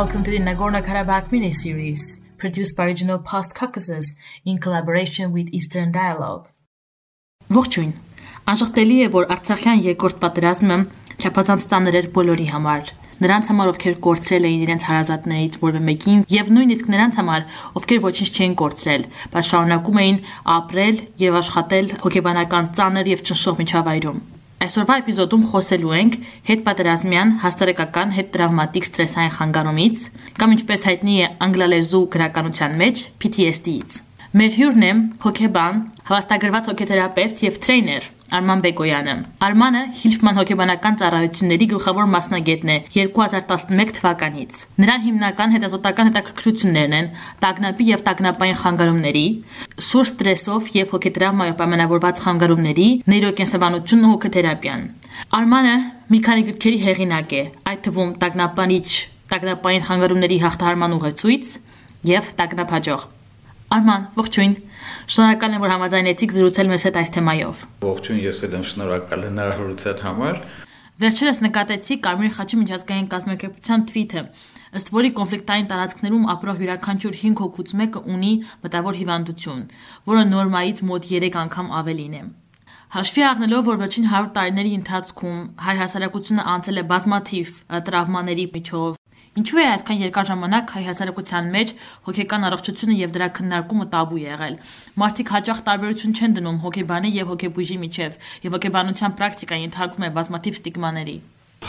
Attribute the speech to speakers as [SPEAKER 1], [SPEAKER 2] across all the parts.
[SPEAKER 1] Welcome to the Nagorno-Karabakh mini-series, produced by Regional Post Caucasus in collaboration with Eastern Dialogue. Ողջույն։ Անշղթելի է, որ Արցախյան երկրորդ պատերազմը չափազանց ծանր էր բոլորի համար։ Նրանց համար, ովքեր կորցրել էին իրենց հարազատներից որևէ մեկին, եւ նույնիսկ նրանց համար, ովքեր ոչինչ չեն կորցրել, բայց շարունակում էին ապրել եւ աշխատել հոգեբանական ծանր եւ ճնշող միջավայրում։ Այսօրվա էպիզոդում խոսելու ենք հետպատերազմյան հասարակական հետտրավմատիկ սթրեսային խանգարումից կամ ինչպես հայտնի է անգլալեզու գրականության մեջ PTSD-ից։ Մեր հյուրն է հոկեբան, հավաստագրված հոկեթերապևտ եւ տրեյներ Արման Բեկոյանը։ Արմանը Հիլֆման հոկեբանական ծառայությունների գլխավոր մասնագետն է 2011 թվականից։ Նրա հիմնական հետազոտական հետաքրքրություններն են տագնապի եւ տագնապային խանգարումների, սուր ստրեսով եւ հոկետրավմայով պայմանավորված խանգարումների, նեյրոկենսաբանությունն ու հոկեթերապիան։ Արմանը մի քանի գրքերի հեղինակ է, այդ թվում տագնապանիչ տագնապային խանգարումների հաղթահարման ուղեցույց եւ տագնապհաջող Արման, ողջույն։ Շնորհակալ եմ, որ համաձայնեցիք զրուցել մեզ հետ այս թեմայով։
[SPEAKER 2] Ողջույն, ես էլ եմ շնորհակալ հնարավորության համար։
[SPEAKER 1] Վերջերս նկատեցի Կարմիր խաչի միջազգային կազմակերպության թվիթը, ըստ որի կոնֆլիկտային տարածքներում ապրող յուրաքանչյուր 5 հոգուց մեկը ունի մտավոր հիվանդություն, որը նորմայից մոտ 3 անգամ ավելին է։ Հաշվի առնելով, որ վերջին 100 տարիների ընթացքում հայ հասարակությունը անցել է բազմաթիվ տրավմաների միջով, Ինչու է այսքան երկար ժամանակ հայ հասարակության մեջ հոգեկան առողջությունը եւ դրա քննարկումը տաբու եղել։ Մարդիկ հաճախ տարբերություն չեն դնում հոգեբանի եւ հոգեբույժի միջև, եւ հոգեբանության պրակտիկան ենթարկվում է բազմաթիվ ստիգմաների։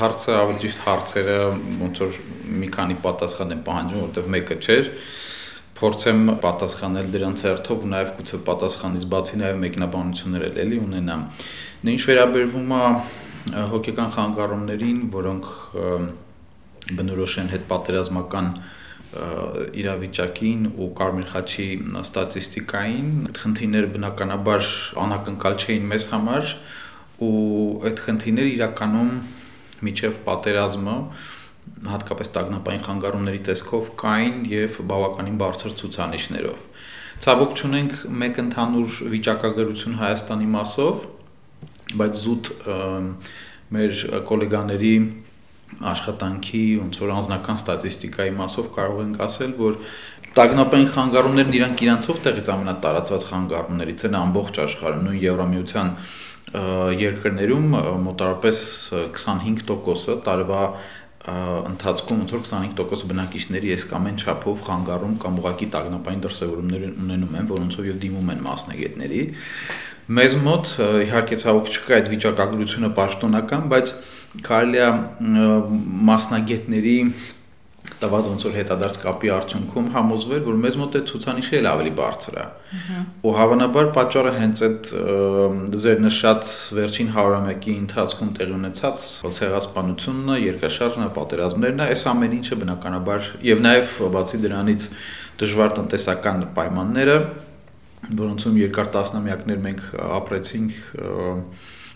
[SPEAKER 2] Հարցը ավելի ճիշտ հարցերը ոնց որ մի քանի պատասխան են պահանջում, որովհետեւ մեկը չէր փորձեմ պատասխանել դրանց հերթով ու նաև գուցե պատասխանից բացի նաև մեկնաբանություններ էլ էլի ունենամ։ Ինչ վերաբերվում է հոգեկան խանգարումներին, որոնք բնորոշ են հետ պատերազմական իրավիճակին ու Կարմիր խաչի ստատիստիկային այդ խնդիրները բնականաբար անակնկալ չէին մեզ համար ու այդ խնդիրները իրականում միջև պատերազմը հատկապես տագնապային խանգարումների տեսքով կային եւ բավականին բարձր ցուցանիշներով։ Ցավոք չունենք մեկ ընդհանուր վիճակագրություն Հայաստանի մասով, բայց զուտ մեր գոլեգաների աշխատանքի ոնց որ անձնական ստատիստիկայի մասով կարող ենք ասել, որ տագնապային խանգարումներն իրանք իրանցով տեղից ամենատարածված խանգարումներից են ամբողջ աշխարհում, նույն Եվրամիության երկրներում մոտարապես 25%-ը տարվա ընթացքում ոնց որ 25% բնակիչների այս կամ այն չափով խանգարում կամ ուղակի տագնապային դրսևորումներ ունենում են, որոնցով եւ դիմում են մասնագետների։ Մեզ մոտ իհարկե ցավոք չկա այդ վիճակագրությունը պաշտոնական, բայց կարելի է մասնագետների տված ոնց որ հետադարձ կապի արդյունքում համոզվել, որ մեզ մոտ է ցուցանիշը էլ ավելի բարձր է։ Ու հավանաբար պատճառը հենց այդ ձեր նշած վերջին 101-ի ընթացքում տեղի ունեցած ցեղասպանությունն է, երկաշարժն է, պատերազմներն է, այս ամեն ինչը բնականաբար եւ նաեւ բացի դրանից դժվար տնտեսական պայմանները, որոնցում երկար տասնամյակներ մենք ապրեցինք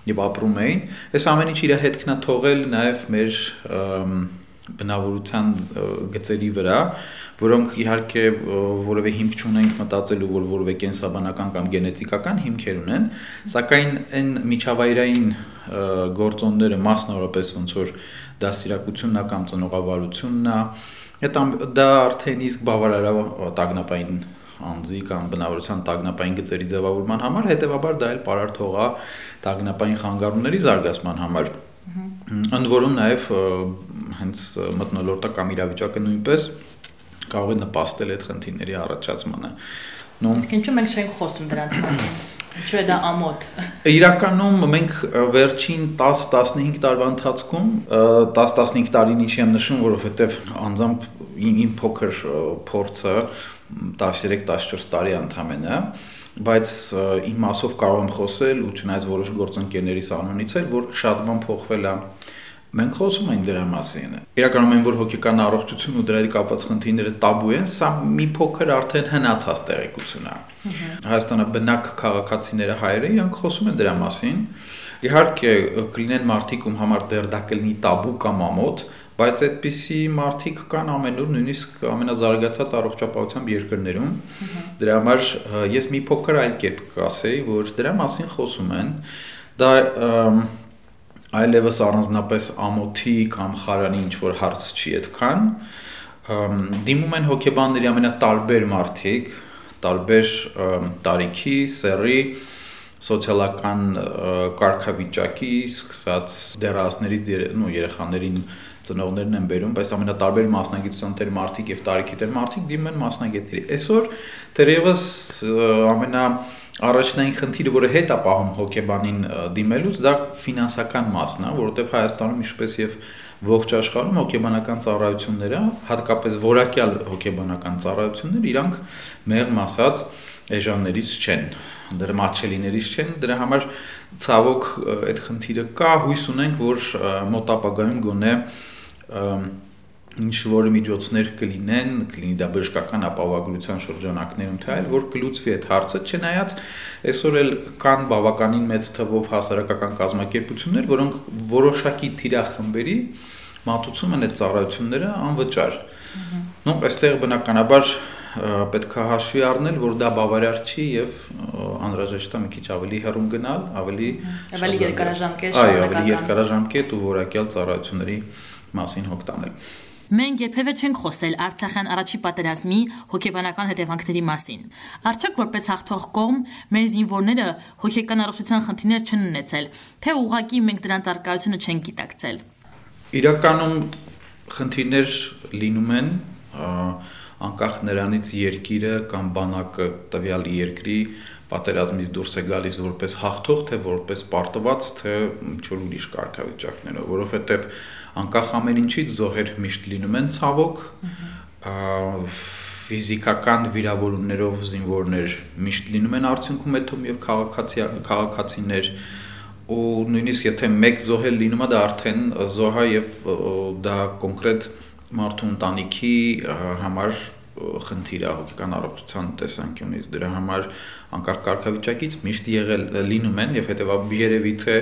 [SPEAKER 2] եւ ապրում էին, այս ամեն ինչ իր հետքն է թողել նաեւ մեր բնավորության գծերի վրա, որոնք իհարկե որևէ հիմք չունենք մտածելու, որ որևէ կենսաբանական կամ գենետիկական հիմքեր ունեն, սակայն այն միջավայրային գործոնները մասնավորապես ոնց որ դասիրակությունն է կամ ծնողավարությունն է, դա արդեն իսկ բավարար է տագնապային անձի կամ բնավորության տագնապային գծերի ձևավորման համար, հետեւաբար դա էլ պարարթող է տագնապային խանգարումների զարգացման համար։ Ընդ որում նաև հենց մտնոլորտը կամ իրավիճակը նույնպես կարող է նպաստել այդ խնդիրների առաջացմանը։
[SPEAKER 1] Նո Ինչու մենք չենք խոսում դրանց մասին։ Ինչու է դա ամոթ։
[SPEAKER 2] Իրականում մենք վերջին 10-15 տարվա ընթացքում 10-15 տարին ինչի եմ նշում, որովհետև անձամբ իմ փոքր փորձը 13-14 տարի ընդամենը, բայց իմ մասով կարող եմ խոսել ու չնայած որոշ գործընկերների սանունից էլ, որ շատ բան փոխվել է մենք խոսում ենք դրա մասին։ Իրականում այն որ հոգեկան առողջություն ու դրա հետ կապված խնդիրները տաբու են, սա մի փոքր արդեն հնացած տեղեկություն է։ Հայաստանը բնակ քաղաքացիները հայերը իրանք խոսում են դրա մասին։ Իհարկե կլինեն մարդիկ, ում համար դեռ դա կլինի տաբու կամ ամոթ, բայց այդպիսի մարդիկ կան ամենուր, նույնիսկ ամենազարգացած առողջապահությամբ երկրներում։ Դրա համար ես մի փոքր այլ կերպ կասեի, որ դրա մասին խոսում են։ Դա այլևս առանձնապես ամոթի կամ խարանի ինչ որ հարց չի այդքան դիմում են հոկեբանների ամենատարբեր մարդիկ տարբեր տարիքի, սեռի, սոցիալական կարգավիճակի, սկսած դեռահասների ու երեխաներին ծնողներն են բերում, բայց ամենատարբեր մասնագիտության տեր մարդիկ եւ տարիքի տեր մարդիկ դիմում են մասնագետների։ Այսօր դերևս ամենա առաջնային խնդիրը, որը հետ է պահում հոկեբանին դիմելուց, դա ֆինանսական մասն է, որովհետեւ Հայաստանում ինչպես եւ ողջ աշխարհում հոկեբանական ծառայությունները, հատկապես որակյալ հոկեբանական ծառայությունները, իրանք մեղմ ասած էժաններից չեն դրա մատչելիներից չեն դրա համար ցավոք այդ խնդիրը կա հույս ունենք որ մոտ ապագայում գոնե ինչ որ միջոցներ կլինեն, կլինի դա բժշկական ապահովագրության շրջանակներում թե այլ, որ կլուծվի այդ հարցը, չնայած այսօր էլ կան բավականին մեծ թվով հասարակական կազմակերպություններ, որոնք որոշակի թիրախմբերի մատուցում են այդ ծառայությունները անվճար։ Նո, այստեղ բնականաբար պետք է հաշվի առնել, որ դա բավարար չի եւ անհրաժեշտ է մի քիչ ավելի հեռուն գնալ, ավելի
[SPEAKER 1] ավելի երկարաժամկետ,
[SPEAKER 2] այո, ավելի երկարաժամկետ ու որակյալ ծառայությունների մասին հոգ տանել։
[SPEAKER 1] Մենք երբևէ չենք խոսել Արցախյան առաջի պատերազմի հոգեբանական հետևանքների մասին։ Արդյոք որպես հաղթող կողմ մեր զինվորները հոգեկան առողջության խնդիրներ չեն ունեցել, թե ուղղակի մենք դրան տարկայությունը չենք գիտակցել։
[SPEAKER 2] Իրականում խնդիրներ լինում են, անկախ նրանից երկիրը կամ բանակը տվյալ երկրի պատերազմից դուրս է գալիս որպես հաղթող, թե որպես պարտված, թե ինչ որ ուրիշ կարգավիճակներով, որովհետև անկախ ամեն ինչից զոհեր միշտ լինում են ցավոք, ֆիզիկական վիրավորումներով զինվորներ միշտ լինում են արդյունքում հետում եւ քաղաքացի քաղաքացիներ ու նույնիսկ եթե մեկ զոհել լինում է դա արդեն զոհա եւ դա կոնկրետ մարդու ընտանիքի համար խնդիր է հոգեկան առողջության տեսանկյունից դրա համար անկախ կարգավիճակից միշտ եղել լինում են եւ հետեւաբար երևի թե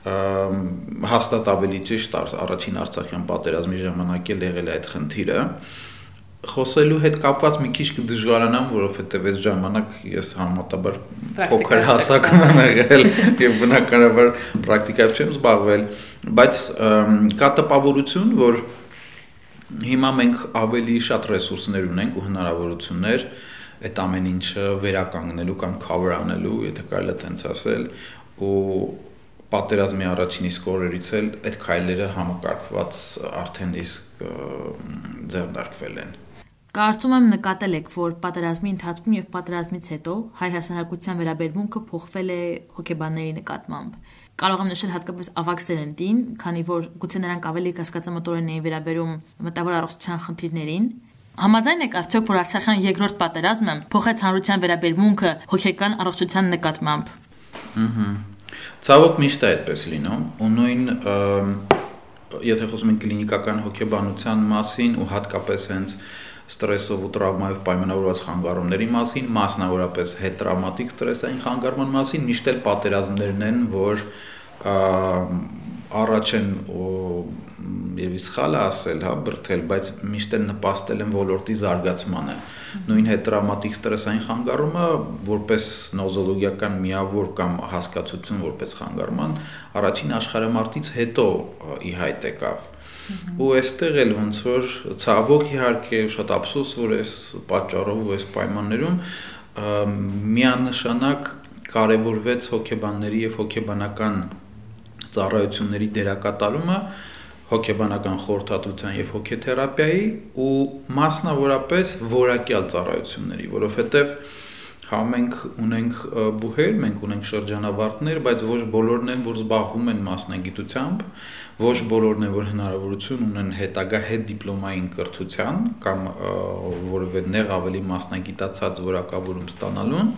[SPEAKER 2] հաստատ ավելի ճիշտ առաջին Արցախյան պատերազմի ժամանակ էլ եղել է այդ խնդիրը խոսելու հետ կապված մի քիչ կդժվարանամ, որովհետև այդ ժամանակ ես համատաբար փոքր հասակում եմ եղել եւ բնականաբար պրակտիկայով չեմ զբաղվել, բայց կա տպավորություն, որ Հիմա մենք ավելի շատ ռեսուրսներ ունենք ու հնարավորություններ այդ ամեն ինչը վերականգնելու կամ cover անելու, եթե կարելի է ասել, ու պատերազմի առաջին իսկ օրերից էլ այդ քայլերը համակարգված արդեն իսկ ձեռնարկվել են։
[SPEAKER 1] Կարծում եմ նկատել եք, որ պատերազմի ընթացքում եւ պատերազմից հետո հայ հասարակության վերաբերմունքը փոխվել է հոգեբանների նկատմամբ կարող եմ նշել հատկապես ավակ սերնդին, քանի որ գուցե նրանք ավելի կասկածամտորեն էին վերաբերում մտավոր առողջության խնդիրներին, Համաձայն եք արդյոք, որ Արցախյան երկրորդ պատերազմը փոխեց հանրության վերաբերմունքը հոգեկան առողջության նկատմամբ։
[SPEAKER 2] Ահա։ Ցավոք միշտ է այդպես լինում, ու նույն եթե խոսում ենք կլինիկական հոգեբանության մասին ու հատկապես հենց ստրեսով ու տրավմայով պայմանավորված խանգարումների մասին, մասնավորապես հետտրավմատիկ ստրեսային խանգարման մասին, միշտ էլ պատերազմներն են, որ առաջ են եւ սխալ է ասել, հա, բրթել, բայց միշտ են նպաստել են ոլորտի զարգացմանը։ Նույն հետ տրավմատիկ ստրեսային խանգարումը որպես նոզոլոգիական միավոր կամ հասկացություն որպես խանգարման առաջին աշխարհամարտից հետո ի հայտ եկավ ու այստեղ էլ ոնց որ ցավոք իհարկե շատ ափսոս որ այս պատճառով ու այս պայմաններում միանշանակ կարևորվեց հոգեբանների եւ հոգեբանական ծառայությունների դերակատարումը հոգեբանական խորհրդատվության եւ հոգեթերապիայի ու մասնավորապես որակյալ ծառայությունների, որովհետեւ Հա մենք ունենք բուհեր, մենք ունենք շրջանավարտներ, բայց ոչ բոլորն են, որ զբաղվում են մասնագիտությամբ, ոչ բոլորն են, որ հնարավորություն ունեն հետագա հետ դիպլոմային կրթության կամ որևէ նեղ ավելի մասնագիտացած որակավորում ստանալուն։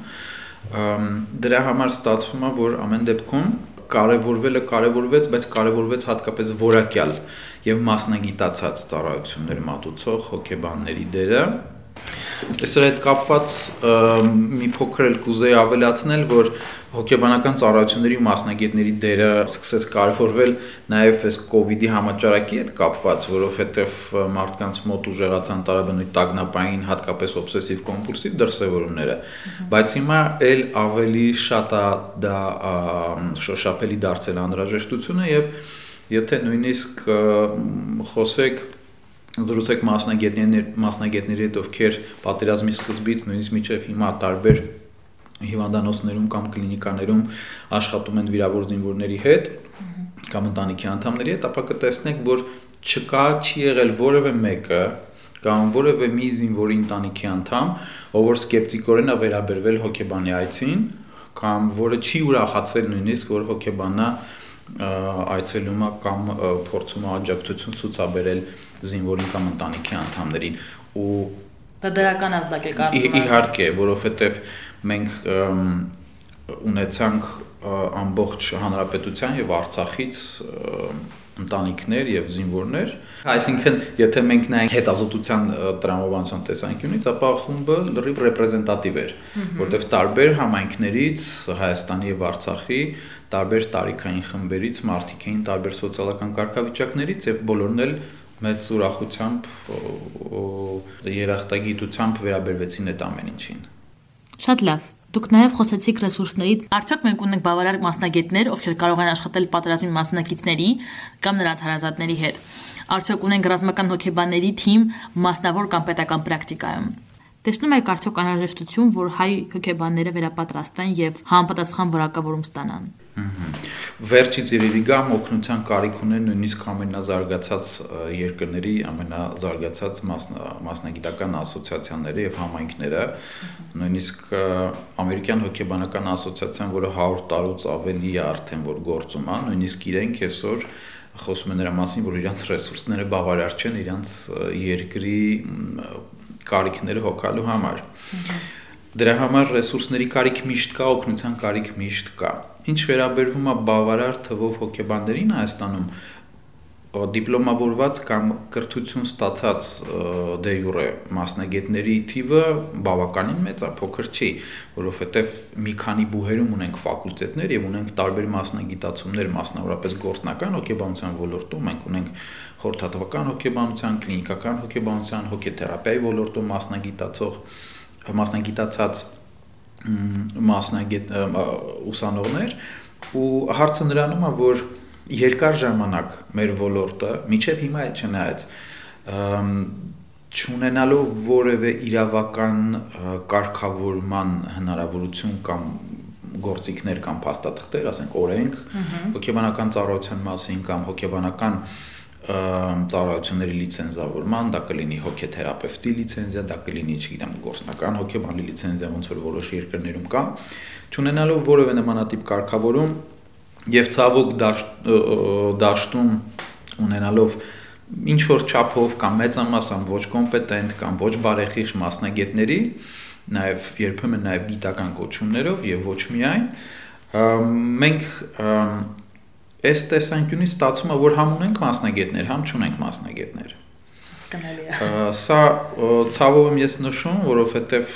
[SPEAKER 2] Դրա համար ստացվում է, որ ամեն դեպքում կարևորվելը կարևորվեց, բայց կարևորվեց հատկապես որակյալ եւ մասնագիտացած ծառայություններ մատուցող հոգեբանների դերը Այսօր այդ կապված մի փոքր էլ կուզեի ավելացնել, որ հոգեբանական ծառայությունների ու մասնագետների դերը սկսեց կարևորվել նաև այս կ ូវ իդի համաճարակի հետ կապված, որովհետև մարդկանց մոտ ուժեղացան տարաբնույթ տագնապային, հատկապես օբսեսիվ կոմպուլսիվ դրսևորումները, բայց հիմա էլ ավելի շատ է դա շոշափելի դարձել անհրաժեշտությունը եւ եթե նույնիսկ խոսեք զրուցեք մասնագետների մասնագետների հետ, ովքեր պատերազմի սկզբից նույնիսկ միջև հիմա տարբեր հիվանդանոցներում կամ կլինիկաներում աշխատում են վիրավոր զինվորների հետ կամ ընտանիքի անդամների հետ, ապա կտեսնեք, որ չկա չի եղել որևէ մեկը կամ որևէ մի զինվորի ընտանիքի անդամ, ով որ սկեպտիկորեն է վերաբերվել հոգեբանի այցին կամ որը չի ուրախացել նույնիսկ որ հոգեբանա այցելում է կամ փորձում է աջակցություն ցուցաբերել զինվորին կամ ընտանիքի անդամներին ու
[SPEAKER 1] դա դրական ազդակ է
[SPEAKER 2] եմ իհարկե որովհետև մենք ունեցանք ամբողջ հանրապետության եւ Արցախից ընտանիքներ եւ զինվորներ այսինքն եթե մենք նայենք հետազոտության տրամաբանության տեսանկյունից ապա խումբը լրիվ ռեպրեզենտատիվ էր որտեղ տարբեր համայնքներից Հայաստանի եւ Արցախի տարբեր տարիքային խմբերից մարդիկ էին տարբեր սոցիալական կարգավիճակներից եւ բոլորն էլ մեծ ուրախությամբ երախտագիտությամբ վերաբերվեցին այդ ամեն ինչին։
[SPEAKER 1] Շատ լավ։ Դուք նաև խոսեցիք ռեսուրսներից։ Արդյոք մենք ունենք բավարար մասնագետներ, ովքեր կարող են աշխատել պատերազմի մասնակիցների կամ նրանց հարազատների հետ։ Արդյոք ունենք ռազմական հոգեբանների թիմ մասնավոր կամ պետական պրակտիկայում։ Տեսնում եք արդյոք անհրաժեշտություն, որ հայ հոգեբանները վերապատրաստվեն եւ համապատասխան որակավորում ստանան։
[SPEAKER 2] Վերջից երևի գամ օգնության կարիք ունեն նույնիսկ ամենազարգացած երկրների ամենազարգացած մասնագիտական ասոցիացիաները եւ համայնքները, նույնիսկ ամերիկյան հոգեբանական ասոցիացիան, որը 100 տարուց ավելի է արդեն որ գործում է, նույնիսկ իրենք այսօր խոսում են նրա մասին, որ իրանց ռեսուրսները բավարար չեն իրանց երկրի կարիքները հոգալու համար։ Դրա համար ռեսուրսների կարիք միշտ կա, օգնության կարիք միշտ կա։ Ինչ վերաբերվում է բավարար թվով հոգեբաններին Հայաստանում, դիպլոմավորված կամ կրթություն ստացած դե յուրե մասնագետների թիվը բավականին մեծ է, փոքր չի, որովհետև մի քանի բուհերում ունենք ֆակուլտետներ եւ ունենք տարբեր մասնագիտացումներ, մասնավորապես գործնական հոգեբանության ոլորտում, մենք ունենք խորհրդատվական հոգեբանության, կլինիկական հոգեբանության, հոգեթերապիայի ոլորտում մասնագիտացող մասնագիտացած մասնագետ ուսանողներ ու հարցը նրանում է որ երկար ժամանակ մեր ոլորտը միջև հիմա էլ չնայած չունենալով որևէ իրավական կարգավորման հնարավորություն կամ գործիքներ կամ փաստաթղթեր, ասենք օրենք, հոգեբանական ծառայության մասին կամ հոգեբանական ծառայությունների լիցենզավորման, դա կլինի հոգեթերապևտի լիցենզիա, դա կլինի, չգիտեմ, գործնական հոգեբանի լիցենզիա, ոնց որ որոշ երկրներում կա, ճանենալով որևէ նմանատիպ կարգավորում եւ ցավոք դաշտում ունենալով ինչ որ չափով կամ մեծամասամբ ոչ կոմպետենտ կամ ոչ բարեխիղճ մասնագետների, նաև երբեմն նաև գիտական կոչումներով եւ ոչ միայն մենք Այս տեսանկյունից ստացվում է, որ համ ունենք մասնագետներ, համ չունենք մասնագետներ։ Սա ցավով եմ ես նշում, որովհետև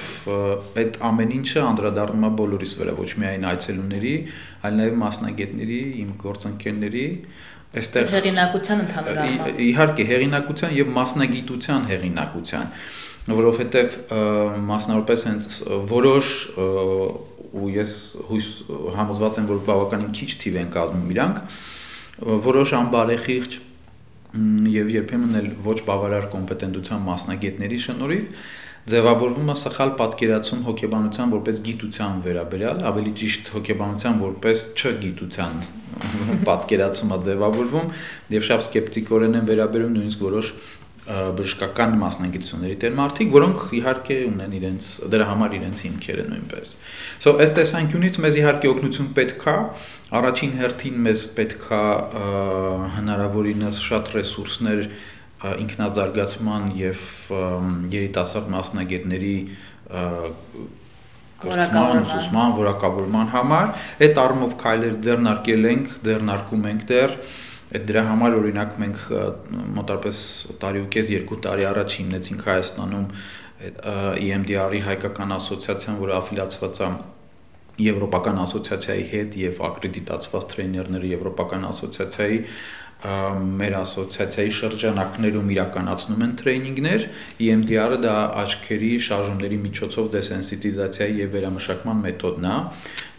[SPEAKER 2] այդ ամեն ինչը անդրադառնում է բոլորիս վրա, ոչ միայն այցելուների, այլ նաև մասնագետների, իմ գործընկերների,
[SPEAKER 1] այստեղ հեղինակության ընդհանուր
[SPEAKER 2] Իհարկե, հեղինակության եւ մասնագիտության հեղինակության, որովհետև մասնավորապես հենց որոշ ու ես հույս համոզված եմ, որ բավականին քիչ թիվ են կազմում իրանք, որոշ անբարեխիղճ եւ երբեմն էլ ոչ բավարար կոմպետենտության մասնագետների շնորհիվ ձևավորվում է սխալ պատկերացում հոգեբանության որպես գիտության վերաբերյալ, ավելի ճիշտ հոգեբանության որպես չգիտության պատկերացում է ձևավորվում եւ շատ սկեպտիկորեն են վերաբերում նույնիսկ որոշ բժշկական մասնագիտությունների տեր մարդիկ, որոնք իհարկե ունեն իրենց դրա համար իրենց հիմքերը նույնպես։ So այս տեսանկյունից մեզ իհարկե օգնություն պետք է, առաջին հերթին մեզ պետք է հնարավորինս շատ ռեսուրսներ ինքնազարգացման եւ երիտասարդ մասնագետների կրթման, ուսուցման, որակավորման համար այդ առումով քայլեր ձեռնարկել ենք, ձեռնարկում ենք դեռ Այդ դրա համար օրինակ մենք մոտարպես տարի ու կես երկու տարի առաջ հիմնեցինք Հայաստանում EMDR-ի հայկական ասոցիացիան, որը աֆիլիացված է Եվրոպական ասոցիացիայի հետ եւ ակրեդիտացված տրեյներները Եվրոպական ասոցիացիայի մեր ասոցիացիայի շրջանակներում իրականացնում են տրեյնինգներ, EMDR-ը դա աչքերի շարժումների միջոցով դեսենսիտիզացիայի եւ վերամշակման մեթոդն է,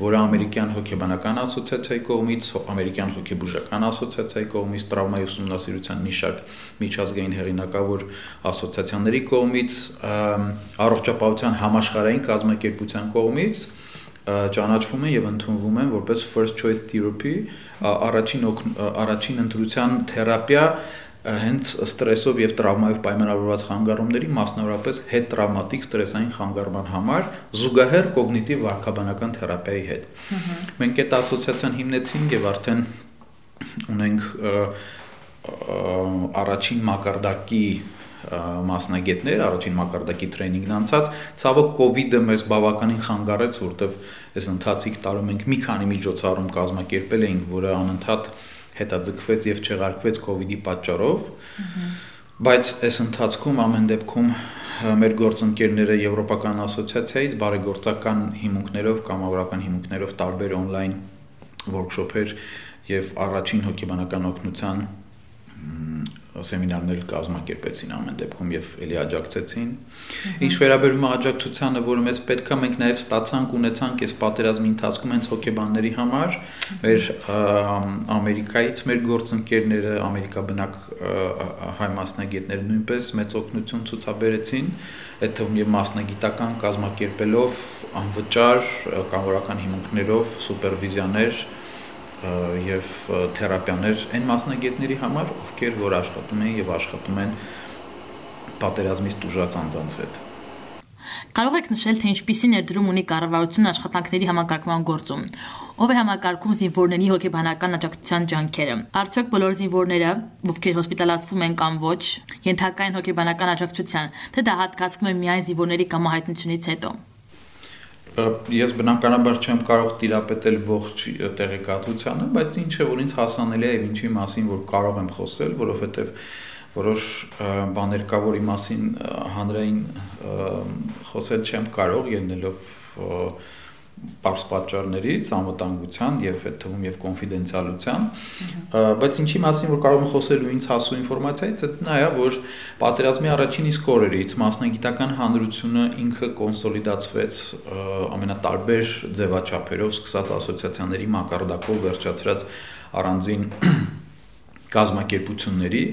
[SPEAKER 2] որը ամերիկյան հոգեբանական ասոցիացիայի կողմից, ամերիկյան հոգեբուժական ասոցիացիայի կողմից, տրավմայի ուսումնասիրության մի շարք միջազգային հեղինակավոր ասոցիացիաների կողմից, առողջապահության համաշխարհային կազմակերպության կողմից ճանաչվում են եւ ընդունվում են որպես first choice therapy, առաջին առաջին ընտրության թերապիա հենց ստրեսով եւ տրավմայով պայմանավորված խանգարումների, մասնավորապես հետ տրավմատիկ ստրեսային խանգարման համար զուգահեռ կոգնիտիվ վարքաբանական թերապիայի հետ։ Մենք այդ ասոցիացիան հիմնեցինք եւ արդեն ունենք առաջին մակարդակի մասնագետներ, առաջին մակարդակի տրեյնինգն անցած, ցավոք իդը մեզ բավականին խանգարեց, որտեվ այս ընթացիկ տարում ենք մի քանի միջոցառում կազմակերպել էինք, որը անընդհատ հետաձգվեց եւ չեղարկվեց իդի պատճառով։ Բայց այս ընթացքում ամեն դեպքում մեր գործընկերները Եվրոպական ասոցիացիայից բարեգործական հիմունքներով, կամավորական հիմունքներով տարբեր on-line workshop-եր եւ առաջին հոգեբանական օգնության սեմինարներ կազմակերպեցին ամեն դեպքում եւ ելի աջակցեցին։ Ինչ վերաբերում է աջակցությանը, որը մեզ պետքա, մենք նաեւ ստացանք, ունեցանք այս պատերազմի ընթացքում հենց հոկեբանների համար, մեր Ամերիկայից մեր գործընկերները, Ամերիկա բնակ հայ մասնագետները նույնպես մեծ օգնություն ցուցաբերեցին, այդ թվում եւ մասնագիտական կազմակերպելով անվճար կամորական հիմունքներով սուպերվիզիաներ եւ թերապիաներ այն մասնագետների համար, ովքեր որ աշխատում են եւ աշխատում են պատերազմից դժուժած անձանց հետ։
[SPEAKER 1] Կարող եք նշել, թե ինչպիսի ներդրում ունի կառավարությունը աշխատանքների համակարգման գործում։ Ով է համակարգում զինվորների հոգեբանական աջակցության ջանքերը։ Արդյոք բոլոր զինվորները, ովքեր հոսպիտալացվում են կամ ոչ, ենթակային հոգեբանական աջակցության, թե դա հատկացվում է միայն զինվորների կամահայտնությունից հետո
[SPEAKER 2] ես բնականաբար չեմ կարող տիրապետել ողջ տեղեկատվությանը, բայց ինչ է որ ինձ հասանելի է եւ ինչի մասին որ կարող եմ խոսել, որովհետեւ որոշ բաներ կա, որի մասին հանրային խոսել չեմ կարող, ելնելով բարձ պատճառներից, անվտանգության եւ այդ թվում եւ կոնֆիդենցիալության, բայց ինչի մասին որ կարող եմ խոսել ու ինձ հասու ինֆորմացիայից, դա նա է, որ պատերազմի առաջին իսկ օրերից մասնագիտական հանրությունը ինքը կոնսոլիդացվեց ամենատարբեր ձևաչափերով, սկսած ասոցիացիաների մակարդակով վերջացրած առանձին կազմակերպությունների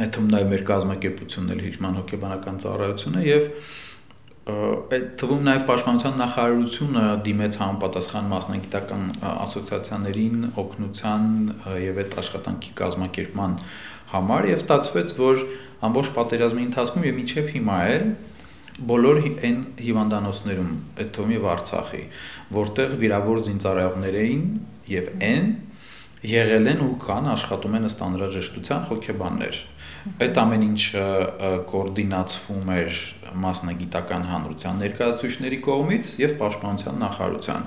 [SPEAKER 2] այդ թվում նաև մեր կազմակերպությունների հիջման հոգեբանական ծառայությունը եւ և այդ թվում նաև պաշտպանության նախարարությունը դիմեց համապատասխան մասնագիտական ասոցիացիաներին օգնության եւ այդ աշխատանքի կազմակերպման համար եւ ստացվեց, որ ամբողջ պատերազմի ընթացքում եւ միջև հիմա էլ բոլոր այն հիվանդանոցներում, այդ թվում եւ Արցախի, որտեղ վիրավոր զինծառայողներ էին եւ այն եղել են ու կան աշխատում են ըստ անհրաժեշտության հոգեբաններ Այդ ամեն ինչը կոորդինացվում էր մասնագիտական հանրության ներկայացուցիչների կողմից եւ պաշտպանության նախարարության։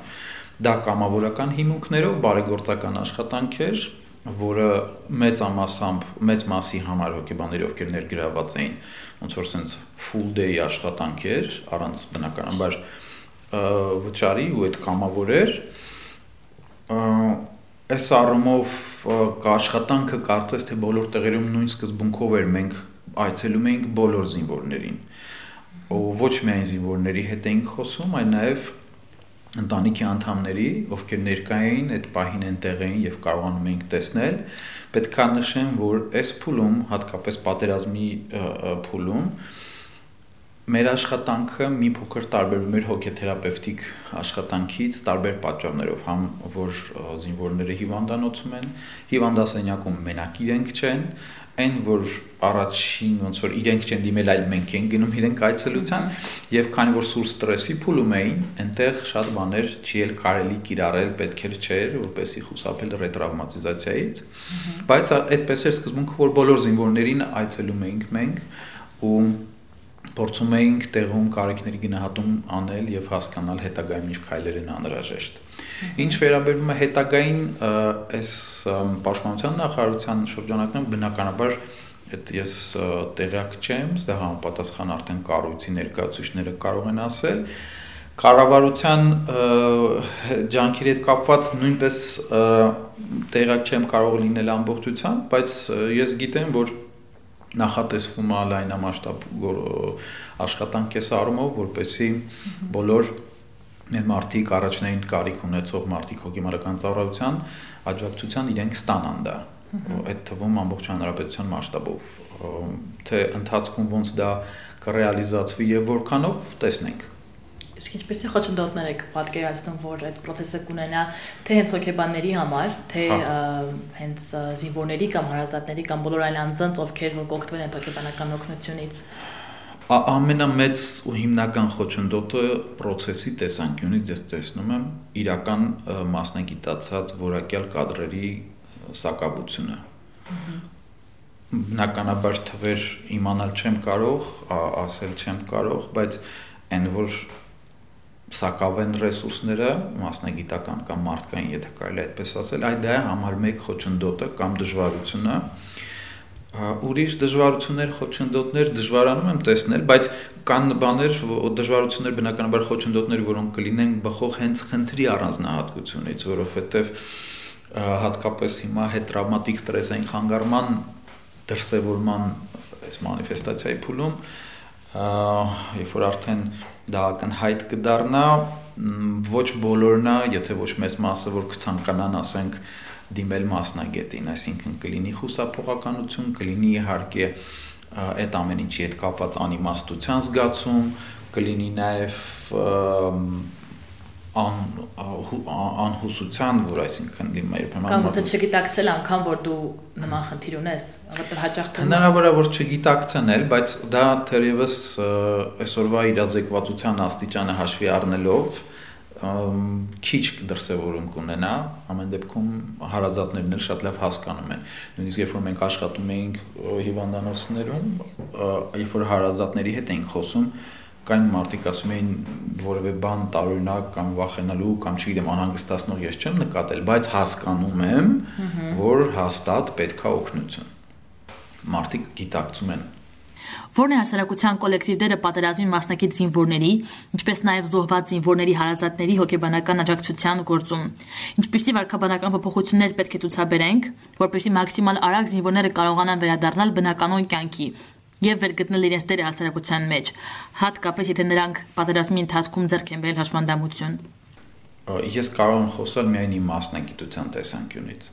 [SPEAKER 2] Դա կամավորական հիմունքներով բարեգործական աշխատանք էր, որը մեծ ամասամբ մեծ մասի համար հոգեբանների ովքեր ներգրաված էին ոնց որ sense full day աշխատանք էր առանց բնականաբար վճարի ու այդ կամավոր էր այս առումով աշխատանքը կարծես թե բոլոր տեղերում նույն սկզբունքով էր մենք այցելում էինք բոլոր զինվորներին ոչ միայն զինվորների հետ էինք խոսում, այլ նաև ընտանիքի անդամների, ովքեր ներկա էին, այդ պահին այնտեղ էին եւ կարողանում էինք տեսնել, պետքա նշեմ, որ այս փուլում, հատկապես պատերազմի փուլում, մեր աշխատանքը մի փոքր տարբերվում էր հոգեթերապևտիկ աշխատանքից տարբեր պատճառներով, համ որ զինվորները հիվանդանոցում են, հիվանդասենյակում մենակ իրենք չեն, այն որ առաջին ոնց որ իրենք չեն դիմել, այլ մենք ենք գնում իրենք այցելության եւ քանի որ սուր ստրեսի փուլում էին, այնտեղ շատ բաներ չի էլ կարելի կիրառել, պետք էր չէր, որպեսի խուսափել ռետրավմատիզացիայից, բայց այդպես էր սկզբունքը, որ բոլոր զինվորներին այցելում էինք մենք ու փորձում էինք տեղում կարիքների գնահատում անել եւ հասկանալ հետագայում ինչ քայլեր են անհրաժեշտ։ Ինչ վերաբերվում է հետագային այս պաշտպանության նախարարության շրջանակներում բնականաբար այդ ես տեղյակ չեմ, դա համապատասխան արդեն կառույցի ներկայացուցիչները կարող են ասել կառավարության ջանքերի հետ կապված նույնպես տեղակ չեմ կարող լինել ամբողջությամբ, բայց ես գիտեմ, որ նախատեսվում է լայնամասշտաբ աշխատանք էս առումով, որպեսի բոլոր մեր մարդիկ առաջնային կարիք ունեցող մարդիկ հոգեբանական ծառայության աջակցության իրենք ստանան դա այդ թվում ամբողջ հանրապետության մասշտաբով թե ընթացքում ոնց դա կռեալիզացվի եւ որքանով տեսնենք
[SPEAKER 1] Իսկ ինչպես է խոչընդոտներ եք պատկերացնում, որ այդ process-ը կունենա թե հենց հոգեբանների համար, թե հա։ հենց զինվորների կամ հարազատների կամ բոլոր այլ անձանց, ովքեր որ կօգտվեն այդ հոգեբանական օգնությունից
[SPEAKER 2] ամենամեծ ու հիմնական խոչընդոտը process-ի տեսանկյունից ես տեսնում եմ իրական մասնագիտացած որակյալ կադրերի սակավությունը։ Բնականաբար թվեր իմանալ չեմ կարող, ասել չեմ կարող, բայց այն որ սակավեն ռեսուրսները մասնագիտական կամ մարդկային, եթե կարելի այդպես ասել, այդ դա է համար 1 խոչընդոտը կամ դժվարությունը, ուրիշ դժվարություններ, խոչընդոտներ դժվարանում եմ տեսնել, բայց կան բաներ, դժվարություններ բնականաբար խոչընդոտներ, որոնք կլինեն բխող հենց խնդրի առանձնահատկությունից, որովհետև հատկապես հիմա հետտրավմատիկ ստրեսային խանգարման դրսևորման այս մանիֆեստացիայի փուլում երբ որ արդեն դա ակնհայտ կդառնա ոչ բոլորն է, եթե ոչ մեծ մասը որ կցանկանան, ասենք, դիմել մասնագետին, այսինքն կլինի խուսափողականություն, կլինի իհարկե այդ ամեն ինչի հետ կապված անիմաստության զգացում, կլինի նաև ան անհուսության, որ այսինքն դիմա երբեմն
[SPEAKER 1] կամ եթե չգիտակցել անգամ որ դու նման խնդիր ունես, հաճախ թե
[SPEAKER 2] հնարավոր է որ չգիտակցնել, բայց դա թերևս այսօրվա իրազեկվածության աստիճանը հաշվի առնելով քիչ դրսևորում կունենա, ամեն դեպքում հարազատներն էլ շատ լավ հասկանում են։ Նույնիսկ երբ որ մենք աշխատում էինք հիվանդանոցներում, երբ որ հարազատների հետ էինք խոսում, կային մարդիկ ասում էին որևէ բան տարօրինակ կամ վախենալու կամ չգիտեմ անհանգստացնող ես չեմ նկատել, բայց հասկանում եմ, որ հաստատ պետքա օգնություն։ Մարդիկ գիտակցում են
[SPEAKER 1] Որն է հասարակության կոլեկտիվ դերը պատերազմի մասնակից զինվորների, ինչպես նաև զոհված զինվորների հարազատների հոգեբանական աջակցության գործում։ Ինչպիսի վարկաբանական փոփոխություններ պետք է ցուցաբերենք, որպեսզի մաքսիմալ արագ զինվորները կարողանան վերադառնալ բնականոն կյանքի եւ վերգտնել իրենց դերը հասարակության մեջ, հատկապես եթե նրանք պատերազմի ընթացքում ձեռք են բերել հաշվանդամություն։
[SPEAKER 2] Ես կարող եմ խոսալ միայն իմ մասնագիտության տեսանկյունից։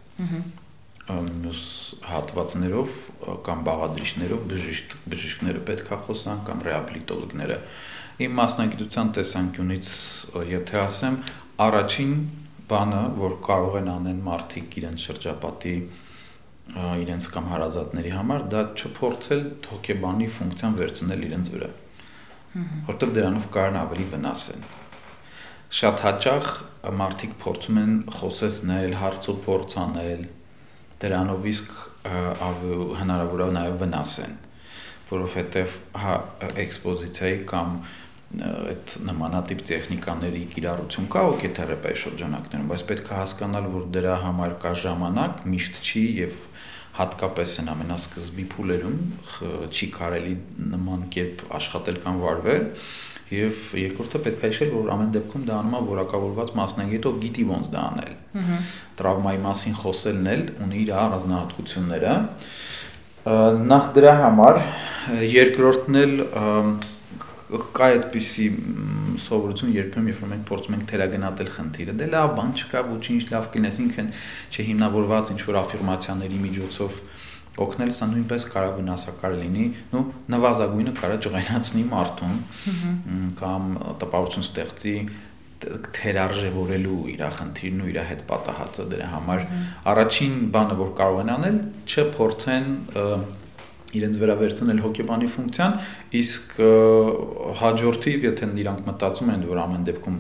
[SPEAKER 2] մյուս հատվածներով կամ բաղադրիչներով բժիշկ բժիշկները պետքա խոսան կամ ռեաբիլիտոլոգները իմ մասնագիտության տեսանկյունից եթե ասեմ առաջին բանը որ կարող են անեն մարդիկ իրենց շրջապատի իրենց կամ հարազատների համար դա չփորձել հոգեբանի ֆունկցիան վերցնել իրենց վրա որտեղ դրանով կարան ավելի վնասեն շատ հաճախ մարդիկ փորձում են խոսեսնել, հարցու փորձ անել, դրանով իսկ հնարավոր է նաև վնասեն, որովհետև հա էքսպոզիցիայի կամ այդ նմանատիպ տեխնիկաների կիրառություն կա օկեթերապիայի շրջանակներում, բայց պետք է հասկանալ, որ դրա համար կա ժամանակ, միշտ չի եւ հատկապես են ամենասկզբի փուլերում չի կարելի նման կերպ աշխատել կամ վարվել Եվ երկրորդը պետք է հիշել, որ ամեն դեպքում դա անում է որակավորված մասնագետ, ով գիտի ոնց դա անել։ Ահա։ Տրավմայի մասին խոսելն էլ ունի իր առանձնահատկությունները։ Նախ դրա համար երկրորդն էլ կա այդպիսի սովորություն երբեմն երբ մենք փորձում ենք թերագնահատել խնդիրը. Դե լավ բան չկա ոչինչ լավ կինես ինքն չհիմնավորված ինչ որ աֆիրմացիաների միջոցով օգնել սա նույնպես կարող վնասակար լինի, նո նվազագույնը կարող ջղայնացնի մարդուն կամ տպավորություն ստեղծի թերարժևորելու իր խնդիրն ու իր հետ պատահածը դրա համար առաջին բանը որ կարող են անել չփորձեն իրենց վրա վերցնել հոգեբանի ֆունկցիան, իսկ հաջորդիվ, եթե իրանք մտածում են, որ ամեն դեպքում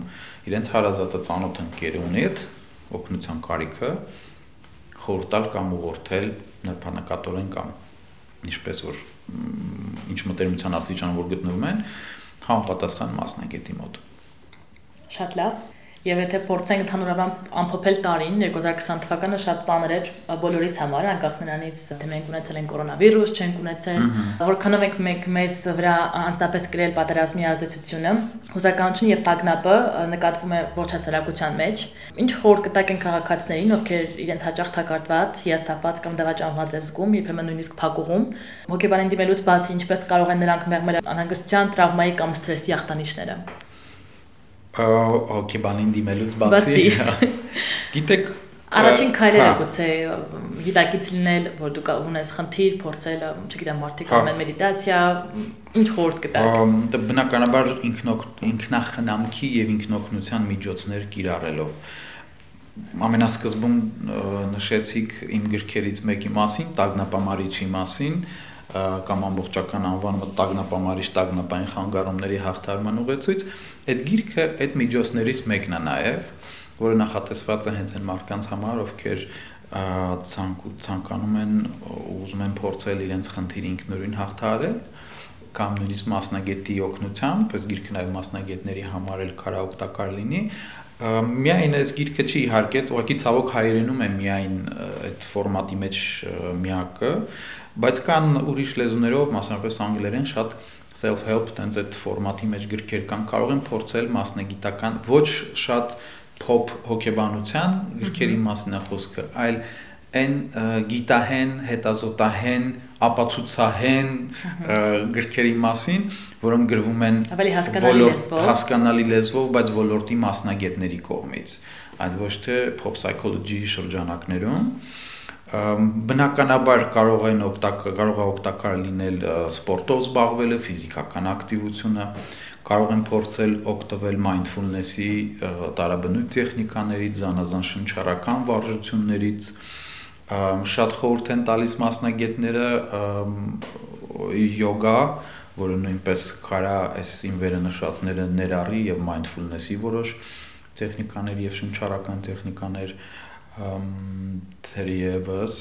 [SPEAKER 2] իրենց հարազատը ծանոթ ընկեր ունի այդ օգնության կարիքը, խորտալ կամ ուղղորդել նրբանակատորեն կամ ինչպես որ ինչ մտերմության աստիճան որ գտնվում են, համապատասխան մասնագետի մոտ։
[SPEAKER 1] Շատ լավ։ Եվ եթե փորձենք ընդհանրապես ամփոփել տարին, 2020 թվականը շատ ծանր էր բոլորիս համար, անկախ նրանից, թե մենք ունեցել ենք կորոնավիրուս, չենք ունեցել, որքանով ենք մենք մեզ վրա անձնապես գրել պատերազմի ազդեցությունը, հուսականությունը եւ տագնապը նկատվում է ոչ հասարակության մեջ։ Ինչ խոր կտակ են քաղաքացիներին, ովքեր իրենց հաճախ թակարդված, հիասթափված կամ դավաճանված են զգում, երբեմն նույնիսկ փակուղում, հոգեբանին դիմելուց բացի ինչպես կարող են նրանք մեղմել անհանգստության, տրավմայի կամ սթրեսի ախտանիշները
[SPEAKER 2] հոկեբանին դիմելուց բացի գիտեք
[SPEAKER 1] Առաջին քայլերը հա։ գուցե գիտակից լինել, որ դու ունես խնդիր, փորձել, չգիտեմ, մարդիկ անում են մեդիտացիա, ինչ խորտ կտակ։
[SPEAKER 2] Դա բնականաբար ինքնախնամքի եւ ինքնօգնության միջոցներ կիրառելով ամենասկզբում նշեցիք իմ գրքերից մեկի մասին, Տագնապամարիչի մասին, կամ ամբողջական անվանումը Տագնապամարիչ Տագնապային խանգարումների հաղթարման ուղեցույց, այդ գիրքը այդ միջոցներից մեկն է նաև, որը նախատեսված է հենց այն մարդկանց համար, ովքեր ցանկ ցանկանում են ուզում են փորձել իրենց խնդիր ինքնուրույն հաղթահարել կամ նույնիսկ մասնագետի օգնությամբ, այս գիրքը նաև մասնագետների համար էլ կարա օգտակար լինի, միայն այս գիրքը չի իհարկե, ուղղակի ցավոք հայերենում է միայն այդ ֆորմատի մեջ միակը, բայց կան ուրիշ լեզուներով, մասնավորապես անգլերեն շատ self-help տենց այդ ֆորմատի մեջ գրքեր կան, կարող են փորձել մասնագիտական ոչ շատ pop հոգեբանության գրքերի մասին է խոսքը, այլ այն գիտահեն, հետազոտահեն, ապացուցահեն գրքերի մասին, որոնք գրվում են
[SPEAKER 1] ավելի հասկանալի լեզվով,
[SPEAKER 2] հասկանալի լեզվով, բայց ոլորտի մասնագետների կողմից, այլ ոչ թե pop psychology շրջանակներում բնականաբար կարող են օգտակար կարող է օգտակար լինել սպորտով զբաղվելը, ֆիզիկական ակտիվությունը, կարող են փորձել օգտվել mindfulness-ի տարաբնույթ տեխնիկաներից, զանազան շնչառական վարժություններից, շատ խորհուրդ են տալիս մասնագետները յոգա, որը նույնպես կարա այս ինվերը նշածները ներառի եւ mindfulness-ի որոշ տեխնիկաներ եւ շնչառական տեխնիկաներ թերևս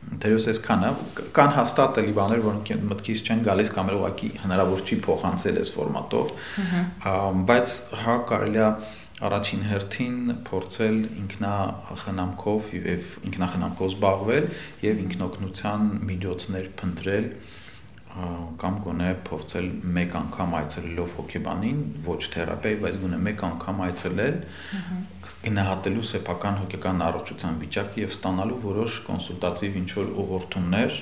[SPEAKER 2] Դերոս այսքանը կան հաստատ էլի բաներ, որոնք մտքից չեն գալիս կամ ուղղակի հնարավոր չի փոխանցել այս ֆորմատով, բայց հա կարելի է առաջին հերթին փորձել ինքնախնամքով եւ ինքնախնամքով զբաղվել եւ ինքնօգնության միջոցներ փնտրել կամ գոնե փորձել մեկ անգամ այցելելով հոգեբանին, ոչ թերապիայի, բայց գոնե մեկ անգամ այցելել, գնահատելու սեփական հոգեկան առողջության վիճակը եւ ստանալու որոշ կոնսուլտատիվ ինչ որ ուղղորդումներ,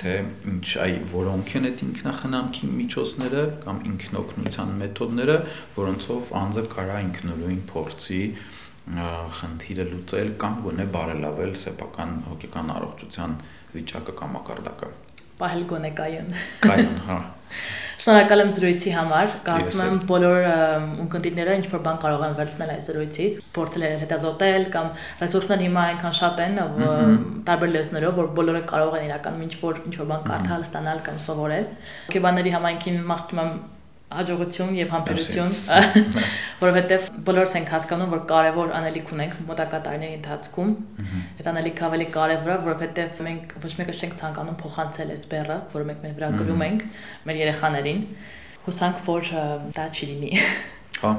[SPEAKER 2] թե ինչ այ որոնք են այդ ինքնախնամքի միջոցները կամ ինքնօգնության մեթոդները, որոնցով անձը կարա ինքնուրույն փորձի խնդիրը լուծել կամ գոնե բարելավել սեփական հոգեկան առողջության վիճակը կամ մակարդակը
[SPEAKER 1] պահել գոնե կայուն։
[SPEAKER 2] Կայուն, հա։
[SPEAKER 1] Շնորհակալ եմ զրույցի համար։ Կարծում եմ բոլոր ունկնդիրները ինչ որ բան կարող են վերցնել այս զրույցից, փորձել հետազոտել կամ ռեսուրսները հիմա այնքան շատ են տարբեր լեզուներով, որ բոլորը կարող են իրականում ինչ որ ինչ որ բան կարդալ, ստանալ կամ սովորել։ Հոգեբանների համայնքին մաղթում եմ հաջողություն եւ համբերություն, որովհետեւ բոլորս ենք հասկանում, որ կարեւոր անելիք ունենք մոտակա տարիների ընթացքում։ Այդ անելիքը ավելի կարեւոր է, որովհետեւ մենք ոչ մեկը չենք ցանկանում փոխանցել այս բեռը, որը մենք մեր վրա գրում ենք մեր երեխաներին։ Հուսանք, որ դա չի լինի։
[SPEAKER 2] Հա